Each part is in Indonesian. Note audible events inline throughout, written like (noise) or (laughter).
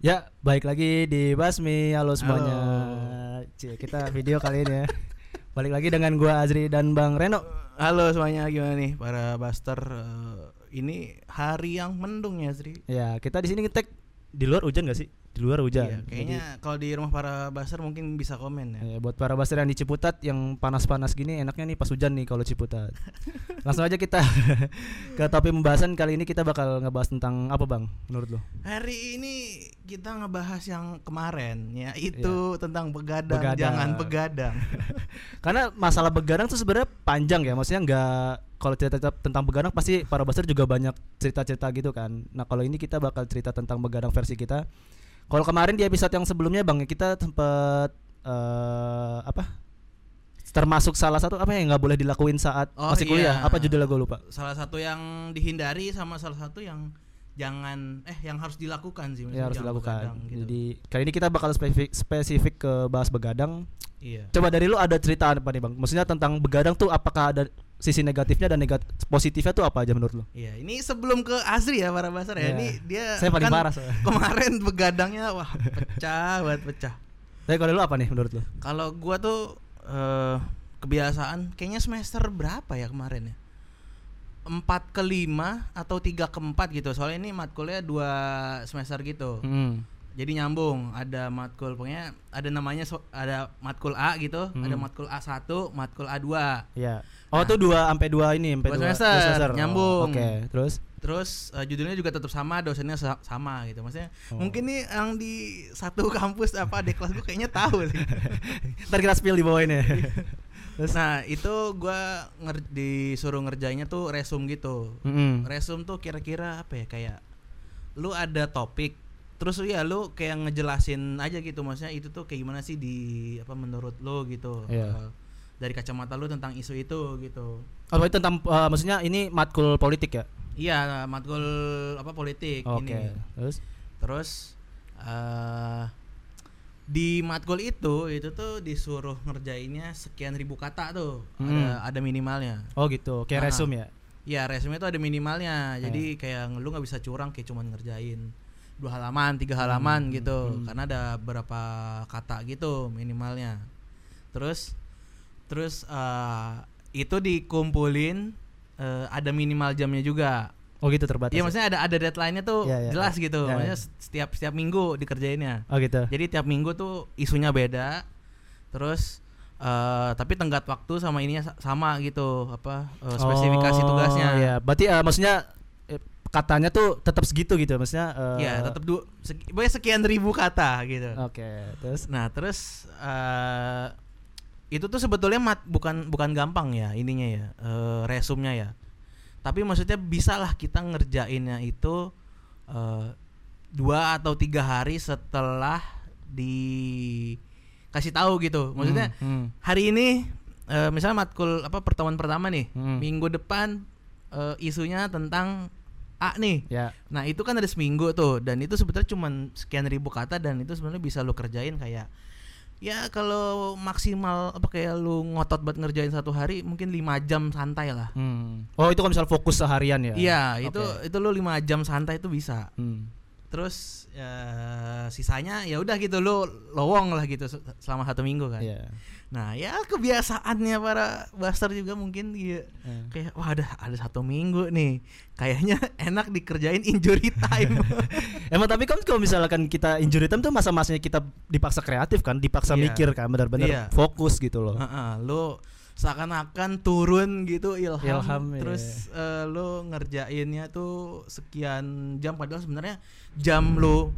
Ya, baik lagi di Basmi. Halo semuanya. Cie, kita video kali ini ya. Balik lagi dengan gua Azri dan Bang Reno. Halo semuanya gimana nih para Buster Eh, ini hari yang mendung ya Sri Ya, kita di sini ngetek di luar hujan gak sih? Di luar hujan. Iya, kayaknya kalau di rumah para Buster mungkin bisa komen ya Jadi, ya, buat para baster yang di Ciputat yang panas-panas gini enaknya nih pas hujan nih kalau Ciputat. (laughs) Langsung aja kita (laughs) ke topik pembahasan kali ini kita bakal ngebahas tentang apa, Bang? Menurut lo? Hari ini kita ngebahas yang kemarin ya itu tentang begadang, Begadang. jangan begadang (laughs) Karena masalah begadang tuh sebenarnya panjang ya, maksudnya nggak kalau cerita tentang begadang pasti para baster juga banyak cerita-cerita gitu kan. Nah kalau ini kita bakal cerita tentang begadang versi kita. Kalau kemarin di episode yang sebelumnya bang kita sempat eh apa? Termasuk salah satu apa yang nggak boleh dilakuin saat Oh, masih kuliah? iya. Apa judulnya gue lupa. Salah satu yang dihindari sama salah satu yang jangan eh yang harus dilakukan sih Ya harus dilakukan. begadang gitu. Jadi kali ini kita bakal spesifik, spesifik ke bahas begadang. Iya Coba dari lu ada cerita apa nih bang? Maksudnya tentang begadang tuh apakah ada sisi negatifnya dan negatif positifnya tuh apa aja menurut lu? Iya, ini sebelum ke Azri ya para Basar ya. Iya. Ini dia Saya paling kan parah soalnya. (laughs) Kemarin begadangnya wah pecah banget pecah. Tapi kalau lu apa nih menurut lu? Kalau gua tuh eh, kebiasaan kayaknya semester berapa ya kemarin ya? 4 ke 5 atau 3 ke 4 gitu. Soalnya ini matkulnya dua semester gitu. Hmm. Jadi nyambung, ada matkul pokoknya ada namanya so- ada matkul A gitu, Hmm. ada matkul A1, matkul A2. Iya. Oh tuh dua sampai dua ini sampai Dua dua, semester, Oh, nyambung. Oke, terus Terus eh, judulnya juga tetap sama, dosennya sa- sama gitu. Maksudnya Oh. mungkin nih yang di satu (laughs) kampus apa di kelas gue kayaknya tahu sih. (laughs) ntar kita spill di bawah ini. (laughs) terus Nah itu gua nger- disuruh ngerjainnya tuh resume gitu. Mm-mm. Resume tuh kira-kira apa ya kayak lu ada topik terus ya lu kayak ngejelasin aja gitu maksudnya itu tuh kayak gimana sih di apa menurut lu gitu Iya. Eh, dari kacamata lu tentang isu itu gitu Oh, itu tentang eh, maksudnya ini matkul politik ya? iya matkul apa politik Oke. ini Terus terus eh di matkul itu itu tuh disuruh ngerjainnya sekian ribu kata tuh ada Hmm. ada minimalnya Oh gitu, kayak Ah. resume ya. Ya resume itu ada minimalnya, jadi kayak lu nggak bisa curang kayak cuman ngerjain dua halaman, tiga halaman Hmm, gitu, hmm. karena ada berapa kata gitu minimalnya. Terus, terus eh, itu dikumpulin eh, ada minimal jamnya juga. Oh gitu terbatas. Iya ya? maksudnya ada ada deadline-nya tuh Iya, iya, jelas gitu, Iya, maksudnya iya. setiap setiap minggu dikerjainnya. Oh gitu. Jadi tiap minggu tuh isunya beda, terus eh, tapi tenggat waktu sama ininya sa- sama gitu, apa eh, spesifikasi Oh, tugasnya. Iya, berarti eh, maksudnya katanya tuh tetap segitu gitu, maksudnya. eh, Ya tetap du seki, pokoknya sekian ribu kata gitu. Oke, terus. Nah terus eh itu tuh sebetulnya mat, bukan bukan gampang ya ininya ya eh resumnya ya. Tapi maksudnya bisalah kita ngerjainnya itu eh dua atau tiga hari setelah dikasih tahu gitu. Maksudnya Hmm, hmm. hari ini eh, misalnya matkul apa pertemuan pertama nih Hmm. minggu depan eh, isunya tentang A nih. Ya. Nah itu kan ada seminggu tuh dan itu sebetulnya cuma sekian ribu kata dan itu sebenarnya bisa lu kerjain kayak ya kalau maksimal apa kayak lu ngotot buat ngerjain satu hari mungkin lima jam santai lah. Hmm. Oh, itu kalau misal fokus seharian ya. Iya itu Oke. itu lu lima jam santai itu bisa. Hmm. Terus ya, sisanya ya udah gitu lu lowong lah gitu se- selama satu minggu kan. Iya. Nah ya kebiasaannya para buster juga mungkin ya, Eh. kayak wah ada ada satu minggu nih kayaknya (laughs) enak dikerjain injury time. (laughs) Emang tapi kan kalau misalkan kita injury time tuh masa-masanya kita dipaksa kreatif kan, dipaksa Iya. mikir kan, benar-benar Iya. fokus gitu loh. Heeh, lu seakan-akan turun gitu ilham, Ilham, iya. terus eh, lu ngerjainnya tuh sekian jam padahal sebenarnya jam lu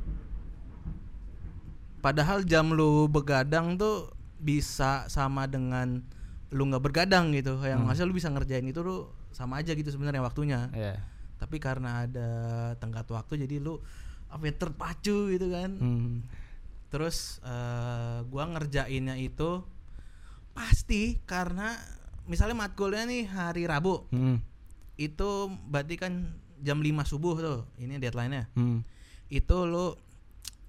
padahal jam lu begadang tuh bisa sama dengan lu nggak bergadang gitu yang Hmm. hasil lu bisa ngerjain itu lu sama aja gitu sebenarnya waktunya Iya. tapi karena ada tenggat waktu jadi lu apa ya, terpacu gitu kan Hmm. Terus eh gua ngerjainnya itu pasti karena misalnya matkulnya nih hari Rabu Hmm. itu berarti kan jam 5 subuh tuh ini deadline-nya. Hmm. Itu lu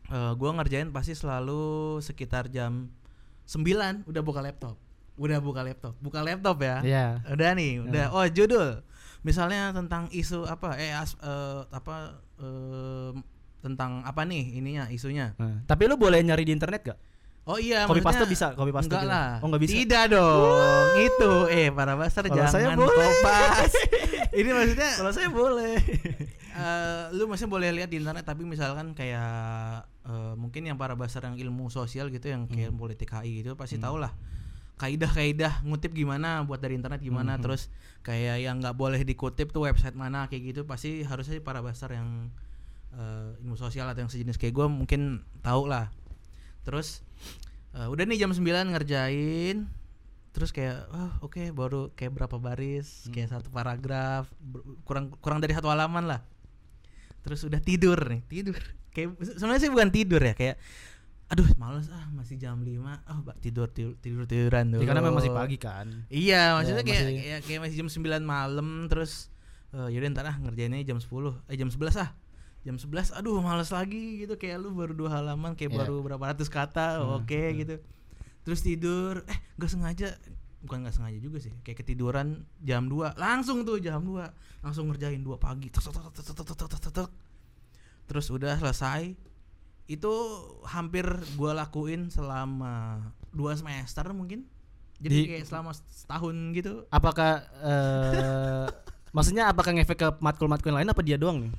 eh gua ngerjain pasti selalu sekitar jam 9 udah buka laptop. Udah buka laptop. Buka laptop ya. Iya. Udah nih, udah. Oh, judul. Misalnya tentang isu apa eh as- eh, apa eh, tentang apa nih ininya isunya. Nah, tapi lu boleh nyari di internet gak? Oh iya, Copy paste maksudnya- bisa, copy paste Enggak gitu. lah. Oh, nggak bisa. Tidak dong. Itu eh para baster jangan saya boleh. kopas. (laughs) Ini maksudnya Kalau saya boleh. eh, lu masih boleh lihat di internet tapi misalkan kayak eh, mungkin yang para baster yang ilmu sosial gitu yang kayak Hmm. politik HI gitu pasti tau lah kaidah-kaidah ngutip gimana buat dari internet gimana Hmm. terus kayak yang nggak boleh dikutip tuh website mana kayak gitu pasti harusnya para baster yang eh, ilmu sosial atau yang sejenis kayak gue mungkin tahu lah terus eh, udah nih jam 9 ngerjain. Terus kayak oh oke baru kayak berapa baris Hmm. kayak satu paragraf kurang kurang dari satu halaman lah. Terus udah tidur nih tidur. Kayak sebenarnya sih bukan tidur ya kayak aduh males ah masih jam 5 oh mbak tidur tidur tidur tiduran dulu Ya, karena memang masih pagi kan. iya maksudnya Ya, kayak, masih- kayak kayak masih jam 9 malam terus eh yaudah ntar ah ngerjainnya jam 10 eh jam 11 ah jam 11 aduh males lagi gitu. Kayak lu baru dua halaman kayak yeah. baru berapa ratus kata hmm, oke okay, hmm. gitu. Terus tidur eh gak sengaja. Bukan gak sengaja juga sih kayak ketiduran jam 2 langsung tuh jam 2 langsung ngerjain dua pagi. Terus udah selesai. Itu hampir gua lakuin selama dua semester mungkin. Jadi Di, kayak selama setahun gitu. Apakah uh, (laughs) maksudnya apakah ngefek ke matkul-matkul lain apa dia doang nih?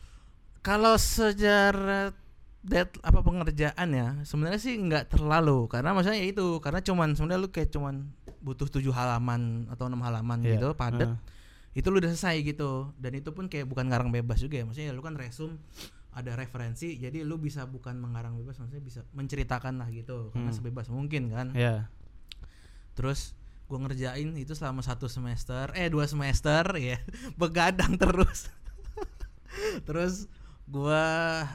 Kalau sejarah dead apa pengerjaan ya sebenarnya sih nggak terlalu karena maksudnya ya itu karena cuman sebenarnya lu kayak cuman butuh tujuh halaman atau enam halaman Iya. gitu padat Heeh. itu lu udah selesai gitu dan itu pun kayak bukan ngarang bebas juga ya maksudnya lu kan resum ada referensi jadi lu bisa bukan mengarang bebas maksudnya bisa menceritakan lah gitu karena Hmm. sebebas mungkin kan Iya. terus gua ngerjain itu selama satu semester eh dua semester ya (laughs) begadang terus (laughs) terus gua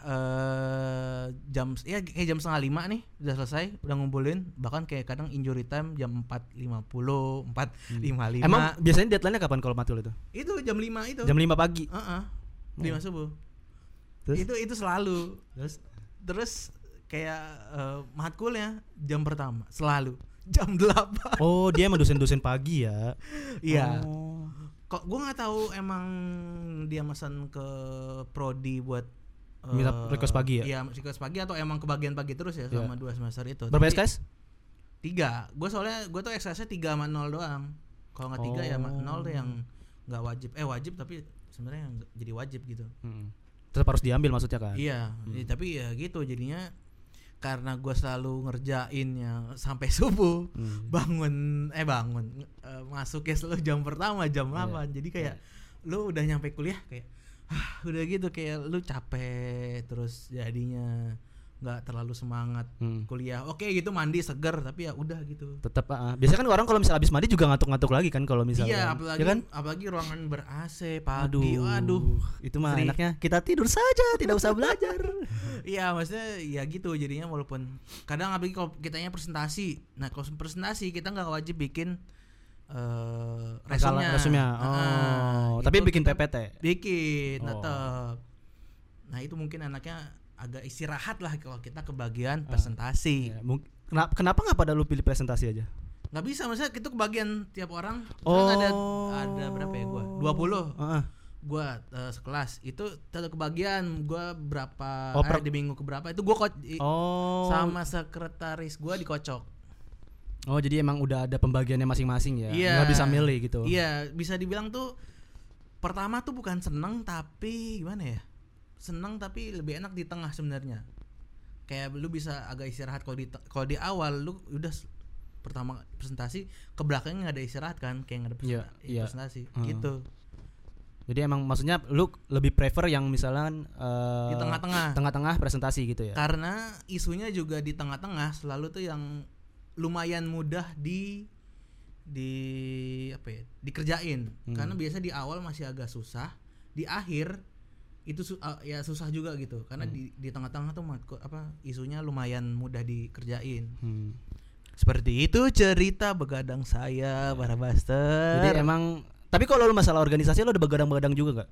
eh jam ya kayak jam setengah lima nih udah selesai udah ngumpulin bahkan kayak kadang injury time jam empat lima puluh empat lima lima Emang biasanya deadline-nya kapan kalau matkul itu? itu jam lima itu Jam 5 pagi. Heeh. lima subuh Terus? itu itu selalu Terus terus kayak eh, matkulnya jam pertama selalu jam 8 Oh, dia emang dosen-dosen pagi ya. iya Oh. Kok gue nggak tahu emang dia pesan ke prodi buat Minta request pagi ya? Iya, request pagi atau emang kebagian pagi terus ya selama dua semester itu. Berapa Tapi SKS? Tiga. Gue soalnya gue tuh SKS-nya tiga sama nol doang. Kalau nggak tiga ya Oh. nol tuh yang nggak wajib. Eh wajib tapi sebenarnya nggak jadi wajib gitu. Hmm. Tetap harus diambil maksudnya kan? Iya, Hmm. ya, tapi ya gitu jadinya karena gue selalu ngerjainnya sampai (laughs) subuh Hmm. bangun eh bangun eh, masuknya selalu jam pertama jam Iya. 8 jadi kayak lu udah nyampe kuliah kayak ah, udah gitu kayak lu capek terus jadinya nggak terlalu semangat Hmm. kuliah oke gitu mandi seger tapi ya udah gitu Tetap ah. biasanya kan orang kalau misal habis mandi juga ngantuk-ngantuk lagi kan kalau misalnya. iya apalagi ya kan? apalagi ruangan ber AC Aduh, pagi aduh itu mah Sri. enaknya kita tidur saja, tidak usah belajar. (laughs) Iya maksudnya ya gitu jadinya walaupun kadang apalagi kalau kitanya presentasi nah kalau presentasi kita nggak wajib bikin eh resumnya resumnya. Ah, Oh, itu tapi bikin PPT. bikin Oh. tetap nah itu mungkin anaknya agak istirahat lah kalau kita ke bagian Ah. presentasi Ya, kenapa kenapa nggak pada lu pilih presentasi aja? nggak bisa maksudnya itu kebagian tiap orang Oh. Misalkan ada ada berapa ya gua 20 Heeh. gua eh, sekelas itu tetap kebagian gua berapa Oh, eh, per- di minggu keberapa itu gua Oh. sama sekretaris gua dikocok Oh, jadi emang udah ada pembagiannya masing-masing ya. Iya. Nggak bisa milih gitu. Iya, bisa dibilang tuh pertama tuh bukan seneng tapi gimana ya? Seneng tapi lebih enak di tengah sebenarnya. Kayak lu bisa agak istirahat kalau di kalau di awal lu udah pertama presentasi ke belakangnya nggak ada istirahat kan kayak nggak ada Iya, presenta- iya. presentasi Hmm. gitu Jadi emang maksudnya lu lebih prefer yang misalnya eh, di tengah-tengah tengah-tengah presentasi gitu ya. karena isunya juga di tengah-tengah selalu tuh yang lumayan mudah di di apa ya dikerjain Hmm. karena biasa di awal masih agak susah di akhir itu su- ah, ya susah juga gitu karena Hmm. di di tengah-tengah tuh matku- apa isunya lumayan mudah dikerjain Hmm. seperti itu cerita begadang saya para master Jadi emang tapi kalau lu masalah organisasi lu udah begadang-begadang juga gak?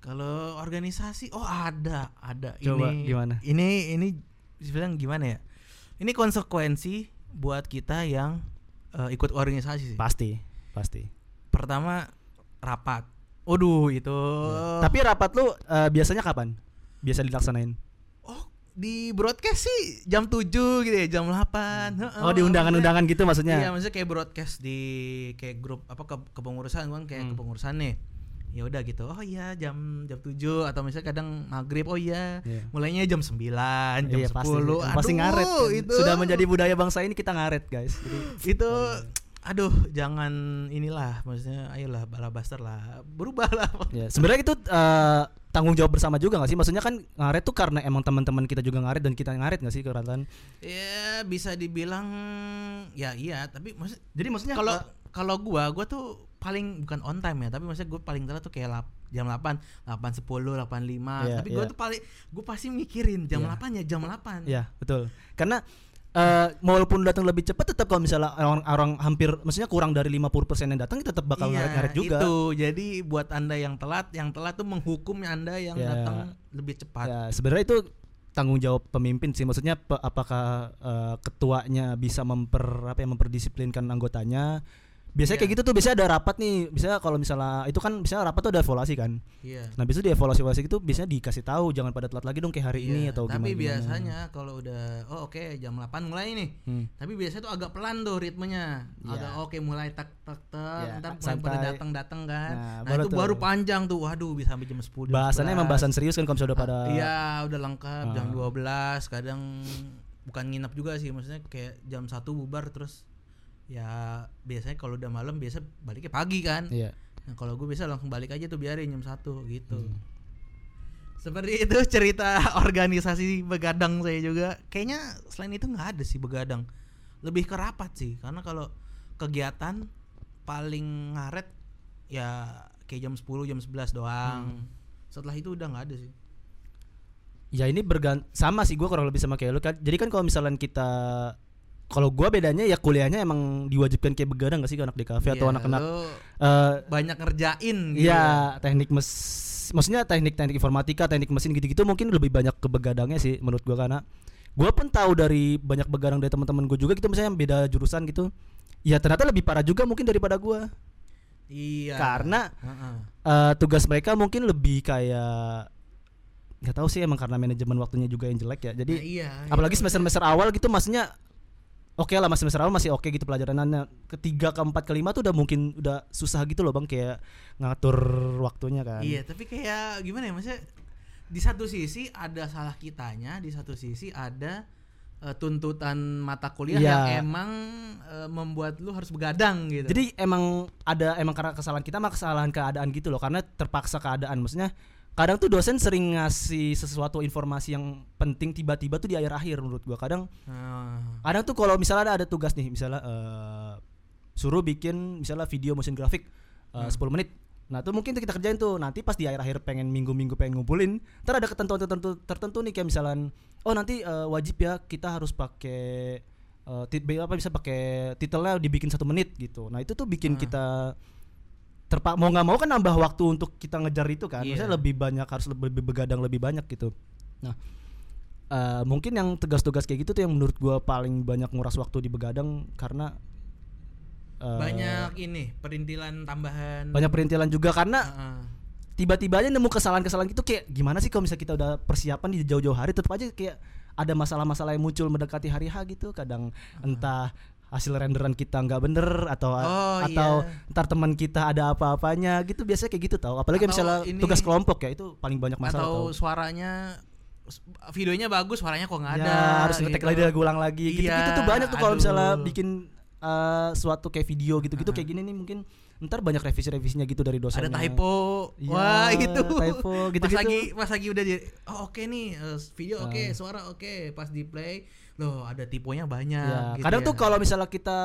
kalau organisasi oh ada ada Coba, ini gimana? ini ini bilang gimana ya ini konsekuensi buat kita yang eh, ikut organisasi sih. Pasti, pasti. pertama rapat Waduh itu Tapi rapat lu eh, biasanya kapan? Biasa dilaksanain? oh di broadcast sih jam 7 gitu ya, jam 8. Heeh, Oh di undangan-undangan gitu maksudnya- Iya, maksudnya. kayak broadcast di kayak grup apa ke kepengurusan kan kayak Hmm. kepengurusan nih. Ya udah gitu. Oh iya jam jam 7 atau misalnya kadang maghrib. Oh iya. Iya. Mulainya jam 9, jam Iya 10. pasti, pasti Aduh, ngaret. kan. itu. Sudah menjadi budaya bangsa ini kita ngaret guys. Jadi itu aduh jangan inilah maksudnya ayolah balabaster lah berubah lah (laughs) ya sebenarnya itu eh, tanggung jawab bersama juga gak sih? Maksudnya kan ngaret tuh karena emang teman-teman kita juga ngaret dan kita ngaret gak sih keratan? ya bisa dibilang ya iya tapi maksud Jadi maksudnya kalau eh, kalau gua gua tuh paling bukan on time ya tapi maksudnya gua paling telat tuh kayak lap, jam 8 8.10 8.05 Iya, tapi gua iya. tuh paling gua pasti mikirin jam Iya. 8 ya jam 8 Ya betul. Karena eh walaupun datang lebih cepat tetap kalau misalnya orang, orang hampir maksudnya kurang dari 50% yang datang tetap bakal Iya, ngaret-ngaret juga. itu jadi buat anda yang telat yang telat tuh menghukum anda yang Ya. datang lebih cepat Ya sebenarnya itu tanggung jawab pemimpin sih. Maksudnya pe- apakah eh, ketuanya bisa memper apa ya memperdisiplinkan anggotanya? Biasanya Iya. kayak gitu tuh biasanya ada rapat nih. Biasanya kalau misalnya itu kan biasanya rapat tuh ada evaluasi kan. iya Nah, biasanya di evaluasi-evaluasi gitu biasanya dikasih tahu jangan pada telat lagi dong kayak hari ini Iya, atau tapi gimana. biasanya kalau udah oh oke jam 8 mulai nih Hmm. tapi biasanya tuh agak pelan tuh ritmenya Iya. agak oke mulai tak tak tak Iya, ntar mulai pada datang datang kan Nah, nah, baru itu tuh. baru panjang tuh waduh bisa sampai jam 10 jam Bahasannya emang 11. bahasan serius kan kalau misalnya udah pada Ah, iya udah lengkap jam Ah. 12 kadang bukan nginep juga sih maksudnya kayak jam 1 bubar terus ya biasanya kalau udah malam biasa baliknya pagi kan Iya. Nah, kalau gue bisa langsung balik aja tuh biarin jam satu gitu. Hmm. Seperti itu cerita (laughs) organisasi begadang saya juga. Kayaknya selain itu nggak ada sih begadang. Lebih ke rapat sih, karena kalau kegiatan paling ngaret ya kayak jam 10 jam 11 doang. Setelah itu udah nggak ada sih. Ya ini bergan sama sih gua kurang lebih sama kayak lu kan. Jadi kan kalau misalnya kita kalau gua bedanya ya kuliahnya emang diwajibkan kayak begadang gak sih ke anak di kafe atau Iya, anak-anak lu eh banyak ngerjain gitu. Iya, teknik mes maksudnya teknik-teknik informatika, teknik mesin gitu-gitu mungkin lebih banyak ke begadangnya sih menurut gua karena gua pun tahu dari banyak begadang dari teman-teman gua juga gitu misalnya yang beda jurusan gitu. Ya ternyata lebih parah juga mungkin daripada gua. Iya. Karena Heeh. eh, tugas mereka mungkin lebih kayak nggak tahu sih emang karena manajemen waktunya juga yang jelek ya. Jadi Nah, iya. apalagi iya. semester-semester awal gitu maksudnya oke lah masih semester awal masih oke gitu pelajarannya ketiga keempat kelima tuh udah mungkin udah susah gitu loh bang kayak ngatur waktunya kan Iya, tapi kayak gimana ya maksudnya di satu sisi ada salah kitanya, di satu sisi ada eh, tuntutan mata kuliah Iya. yang emang eh, membuat lu harus begadang gitu. jadi emang ada emang karena kesalahan kita mah kesalahan keadaan gitu loh karena terpaksa keadaan maksudnya kadang tuh dosen sering ngasih sesuatu informasi yang penting tiba-tiba tuh di akhir-akhir menurut gua. Kadang Nah, kadang tuh kalau misalnya ada, ada tugas nih misalnya eh, suruh bikin misalnya video motion grafik eh, 10 menit. Nah tuh mungkin tuh kita kerjain tuh. Nanti pas di akhir-akhir pengen minggu-minggu pengen ngumpulin ntar ada ketentuan tertentu tertentu nih kayak misalnya oh nanti eh, wajib ya kita harus pakai tit- apa bisa pakai titelnya dibikin satu menit gitu. Nah itu tuh bikin Hmm. kita terpak mau nggak mau kan nambah waktu untuk kita ngejar itu kan. Maksudnya lebih banyak harus lebih, lebih begadang lebih banyak gitu. Nah eh, mungkin yang tugas-tugas kayak gitu tuh yang menurut gua paling banyak nguras waktu di begadang karena eh, banyak ini perintilan tambahan. banyak perintilan juga karena Heeh. tiba-tiba aja nemu kesalahan-kesalahan gitu kayak gimana sih kalau misalnya kita udah persiapan di jauh-jauh hari tetap aja kayak ada masalah-masalah yang muncul mendekati hari H gitu. Kadang entah hasil renderan kita nggak bener atau Oh, atau iya. ntar teman kita ada apa-apanya gitu biasanya kayak gitu tau apalagi Atau misalnya ini- tugas kelompok ya itu paling banyak masalah atau tau. suaranya videonya bagus, suaranya kok nggak ya, ada. harus ngetek gitu. lagi lagi ulang lagi gitu gitu Iya, tuh banyak tuh kalau misalnya bikin eh, suatu kayak video gitu-gitu Aha. kayak gini nih mungkin ntar banyak revisi-revisinya gitu dari dosennya Ada typo. Iya, Wah, itu. typo, Pas gitu-gitu. lagi pas lagi udah di oh oke nih eh, video oke, Ah. suara oke, pas di play loh ada tiponya banyak Ya, gitu kadang ya. tuh kalau misalnya kita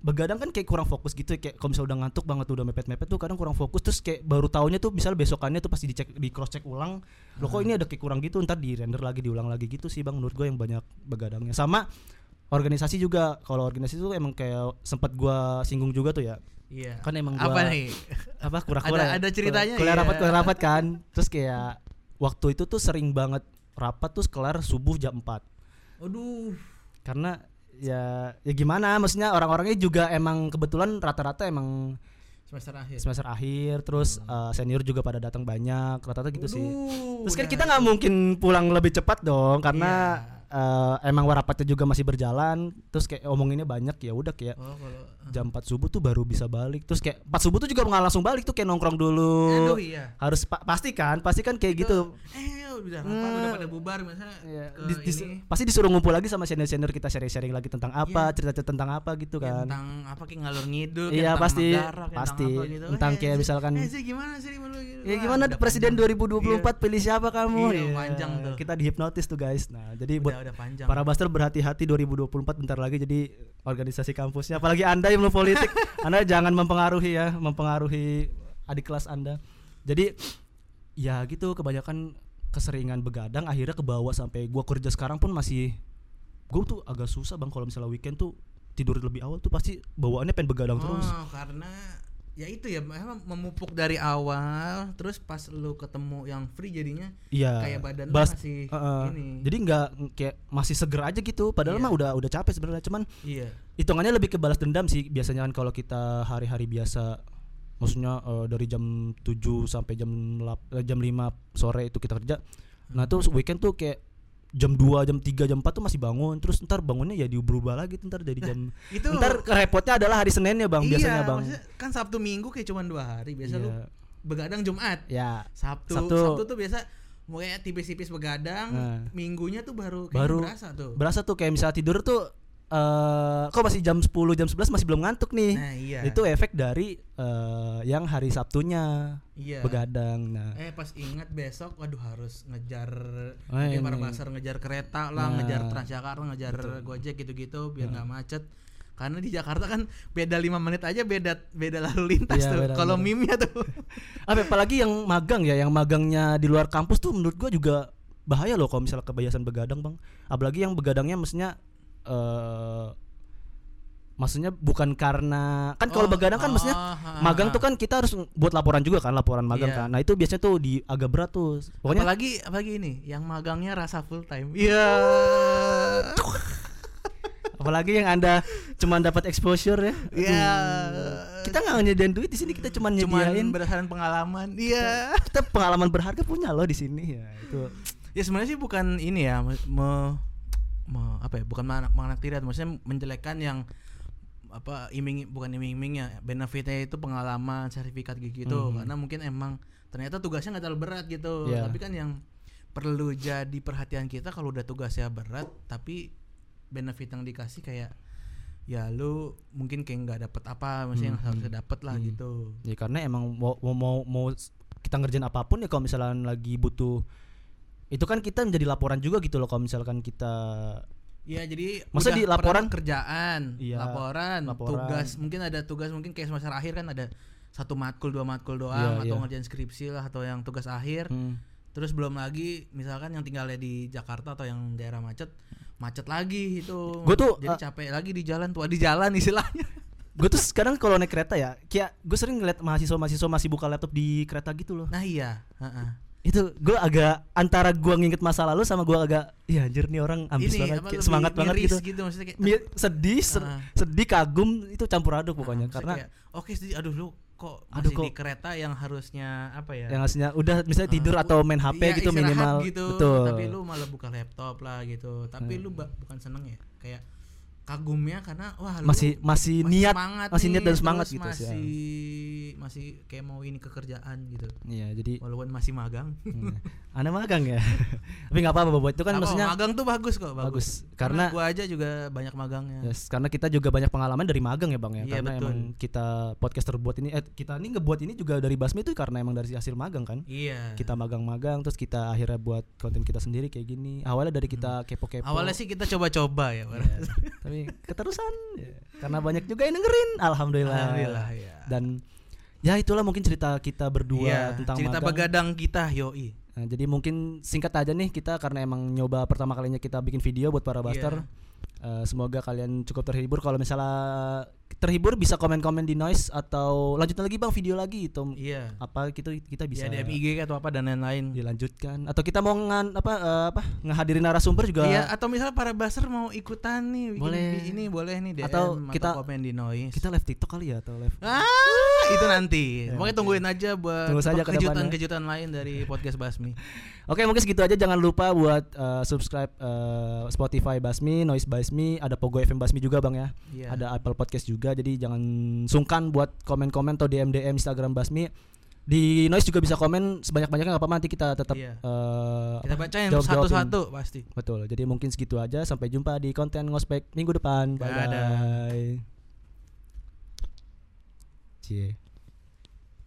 begadang kan kayak kurang fokus gitu kayak kalau misalnya udah ngantuk banget udah mepet-mepet tuh kadang kurang fokus terus kayak baru taunya tuh misalnya besokannya tuh pasti dicek di cross check ulang loh kok ini ada kayak kurang gitu ntar di render lagi diulang lagi gitu sih bang menurut gue yang banyak begadangnya sama organisasi juga kalau organisasi tuh emang kayak sempat gua singgung juga tuh ya Iya. kan emang apa gua- nih? apa (laughs) kura-kura Ada- ya? ada ceritanya, kuliah iya. rapat kuliah rapat kan terus kayak waktu itu tuh sering banget rapat tuh kelar subuh jam 4 Aduh. karena ya ya gimana maksudnya orang-orangnya juga emang kebetulan rata-rata emang semester akhir. semester akhir terus eh, senior juga pada datang banyak rata-rata gitu sih Waduh, terus kan kita nggak mungkin pulang lebih cepat dong karena Iya. Eh, emang rapatnya juga masih berjalan terus kayak omonginnya banyak ya udah kayak Oh, kalau jam 4 subuh tuh baru bisa balik terus kayak 4 subuh tuh juga nggak langsung balik tuh kayak nongkrong dulu Aduh iya. harus pa- pasti kan pasti kan kayak gitu Eh, udah rapat, udah pada bubar misalnya Iya, dis- dis- ini pasti disuruh ngumpul lagi sama senior-senior kita sharing-sharing lagi tentang apa, Iya. cerita-cerita tentang apa gitu kayak kan. tentang apa kayak ngalur ngidul Iya, pasti, negara, kayak pasti. tentang, apa gitu. Tentang Eh, kayak misalkan- eh, Zee, gimana sih lu gitu. Ya gimana presiden panjang. 2024 pilih siapa kamu? Iya, panjang tuh. Kita dihipnotis tuh guys. Nah, jadi Iya, buat udah panjang. para buster berhati-hati 2024 bentar lagi jadi organisasi kampusnya. Apalagi Anda yang belum politik, (laughs) Anda jangan mempengaruhi ya, mempengaruhi adik kelas Anda. Jadi ya gitu kebanyakan keseringan begadang akhirnya kebawa sampai gua kerja sekarang pun masih gua tuh agak susah Bang kalau misalnya weekend tuh tidur lebih awal tuh pasti bawaannya pengen begadang terus. Oh, karena ya itu ya memang memupuk dari awal terus pas lu ketemu yang free jadinya Iya. kayak badan bas- masih uh-uh. ini. Jadi nggak kayak masih seger aja gitu. Padahal Iya. mah udah udah capek sebenarnya. Cuman iya. hitungannya lebih ke balas dendam sih biasanya kan kalau kita hari-hari biasa maksudnya eh, dari jam 7 sampai jam lap- eh, jam 5 sore itu kita kerja. Nah, tuh weekend tuh kayak jam 2, jam 3, jam 4 tuh masih bangun. Terus ntar bangunnya ya diubah lagi ntar dari jam (laughs) Itu Ntar repotnya adalah hari Seninnya, Bang, iya, biasanya, Bang. kan Sabtu Minggu kayak cuma dua hari. Biasa lu Iya. begadang Jumat. Ya, Sabtu, Sabtu. Sabtu, tuh biasa mau kayak tipis-tipis begadang, Nah. minggunya tuh baru kayak baru berasa tuh. berasa tuh kayak misalnya tidur tuh eh kok masih jam 10 jam 11 masih belum ngantuk nih. Nah, iya. Itu efek dari eh, yang hari Sabtunya iya. begadang. Nah, Eh pas ingat besok waduh harus ngejar Oh, mungkin para pasar ngejar kereta lah, Nah. ngejar Transjakarta, ngejar Gojek gitu-gitu biar nggak macet. Karena di Jakarta kan beda lima menit aja beda beda lalu lintas Iya, tuh. Kalau mimnya tuh. (laughs) apa apalagi yang magang ya, yang magangnya di luar kampus tuh menurut gua juga bahaya loh kalau misalnya kebiasaan begadang, Bang. Apalagi yang begadangnya mestinya eh maksudnya bukan karena kan kalau Oh, begadang kan oh, ha, magang ha. tuh kan kita harus buat laporan juga kan, laporan magang Iya. kan. Nah, itu biasanya tuh di agak berat tuh. Pokoknya apalagi apalagi ini yang magangnya rasa full time. Iya. (laughs) apalagi yang Anda cuma dapat exposure ya. Iya. Kita nggak nyediain duit di sini, kita cuma Cuman nyediain berdasarkan pengalaman. Iya. kita pengalaman berharga punya loh di sini ya. Itu Ya sebenarnya sih bukan ini ya, me, me- apa ya, bukan mengana- menganaktiriat, maksudnya menjelekkan yang apa iming bukan iming-iming ya benefitnya itu pengalaman sertifikat gitu Mhm. karena mungkin emang ternyata tugasnya nggak terlalu berat gitu Iya. tapi kan yang perlu jadi perhatian kita kalau udah tugasnya berat tapi benefit yang dikasih kayak ya lu mungkin kayak nggak dapet apa maksudnya yang Mhm. harusnya dapet lah Mhm. gitu Ya karena emang mau mau mau, kita ngerjain apa pun ya kalau misalkan lagi butuh itu kan kita menjadi laporan juga gitu loh kalau misalkan kita Iya jadi udah di laporan- kerjaan, Iya, laporan, laporan. tugas mungkin ada tugas mungkin kayak semester akhir kan ada satu matkul dua matkul doang Iya, atau iya. ngerjain skripsi lah atau yang tugas akhir. hmm, Terus belum lagi misalkan yang tinggalnya di Jakarta atau yang daerah macet, macet lagi itu. Gua tuh, jadi uh, capek lagi di jalan tua di jalan istilahnya. (laughs) gue tuh sekarang kalau naik kereta ya kayak gue sering ngeliat mahasiswa-mahasiswa masih buka laptop di kereta gitu loh Nah iya, heeh. Itu gue agak antara gue nginget masa lalu sama gue agak ya anjir nih orang ambis Ini banget kayak semangat banget gitu. gitu maksudnya kayak sedih Ah. sedih kagum itu campur aduk pokoknya maksudnya karena oke sedih aduh lu kok Aduh, masih kok- di kereta yang harusnya apa ya? yang aslinya udah misalnya tidur Ah, atau main HP iya, gitu minimal gitu, betul. tapi lu malah buka laptop lah gitu. Tapi lu ba- bukan seneng ya? Kayak kagumnya karena wah lu masih masih niat semangat masih niat dan semangat gitu sih, ya. masih masih kayak mau ini ke kerjaan gitu iya jadi walaupun masih magang hmm, anda magang ya (laughs) tapi nggak apa-apa buat itu kan Apa, maksudnya magang tuh bagus kok bagus, bagus karena gua aja juga banyak magangnya Yes, karena kita juga banyak pengalaman dari magang ya bang ya. Iya, karena betul. emang kita podcast terbuat ini, eh, kita ini ngebuat ini juga dari Basmi itu karena emang dari hasil magang kan. iya Kita magang-magang, terus kita akhirnya buat konten kita sendiri kayak gini. Awalnya dari kita kepo-kepo. Hmm. awalnya sih kita coba-coba ya. Iya, (laughs) tapi keterusan ya. karena banyak juga yang dengerin. Alhamdulillah. alhamdulillah ya Dan ya itulah mungkin cerita kita berdua Iya, tentang cerita magang. begadang kita yoi Nah, jadi mungkin singkat aja nih kita karena emang nyoba pertama kalinya kita bikin video buat para Iya. buster. Eh, semoga kalian cukup terhibur. Kalau misalnya terhibur bisa komen-komen di noise atau lanjutin lagi bang video lagi itu iya apa gitu kita bisa bisa di MIG atau apa dan lain-lain dilanjutkan atau kita mau ngan apa eh, apa ngehadirin narasumber juga Iya, atau misalnya para baser mau ikutan nih Boleh. vi- ini boleh nih DM Atau atau kita- komen di noise. kita live TikTok kali ya atau live Ah, itu nanti. Ya, Pokoknya tungguin aja buat Tunggu saja ke kejutan-kejutan lain dari podcast Basmi. (laughs) Oke mungkin segitu aja jangan lupa buat eh, subscribe eh, Spotify Basmi, Noise Basmi, ada Pogo FM Basmi juga bang ya. Iya. Ada Apple Podcast juga jadi jangan sungkan buat komen-komen atau DM DM Instagram Basmi. Di Noise juga bisa komen sebanyak-banyaknya nggak apa-apa nanti kita tetap Iya. eh, Kita bacain satu-satu pasti. Betul. Jadi mungkin segitu aja sampai jumpa di konten ngospek minggu depan. Bye Dadah. bye. Cie.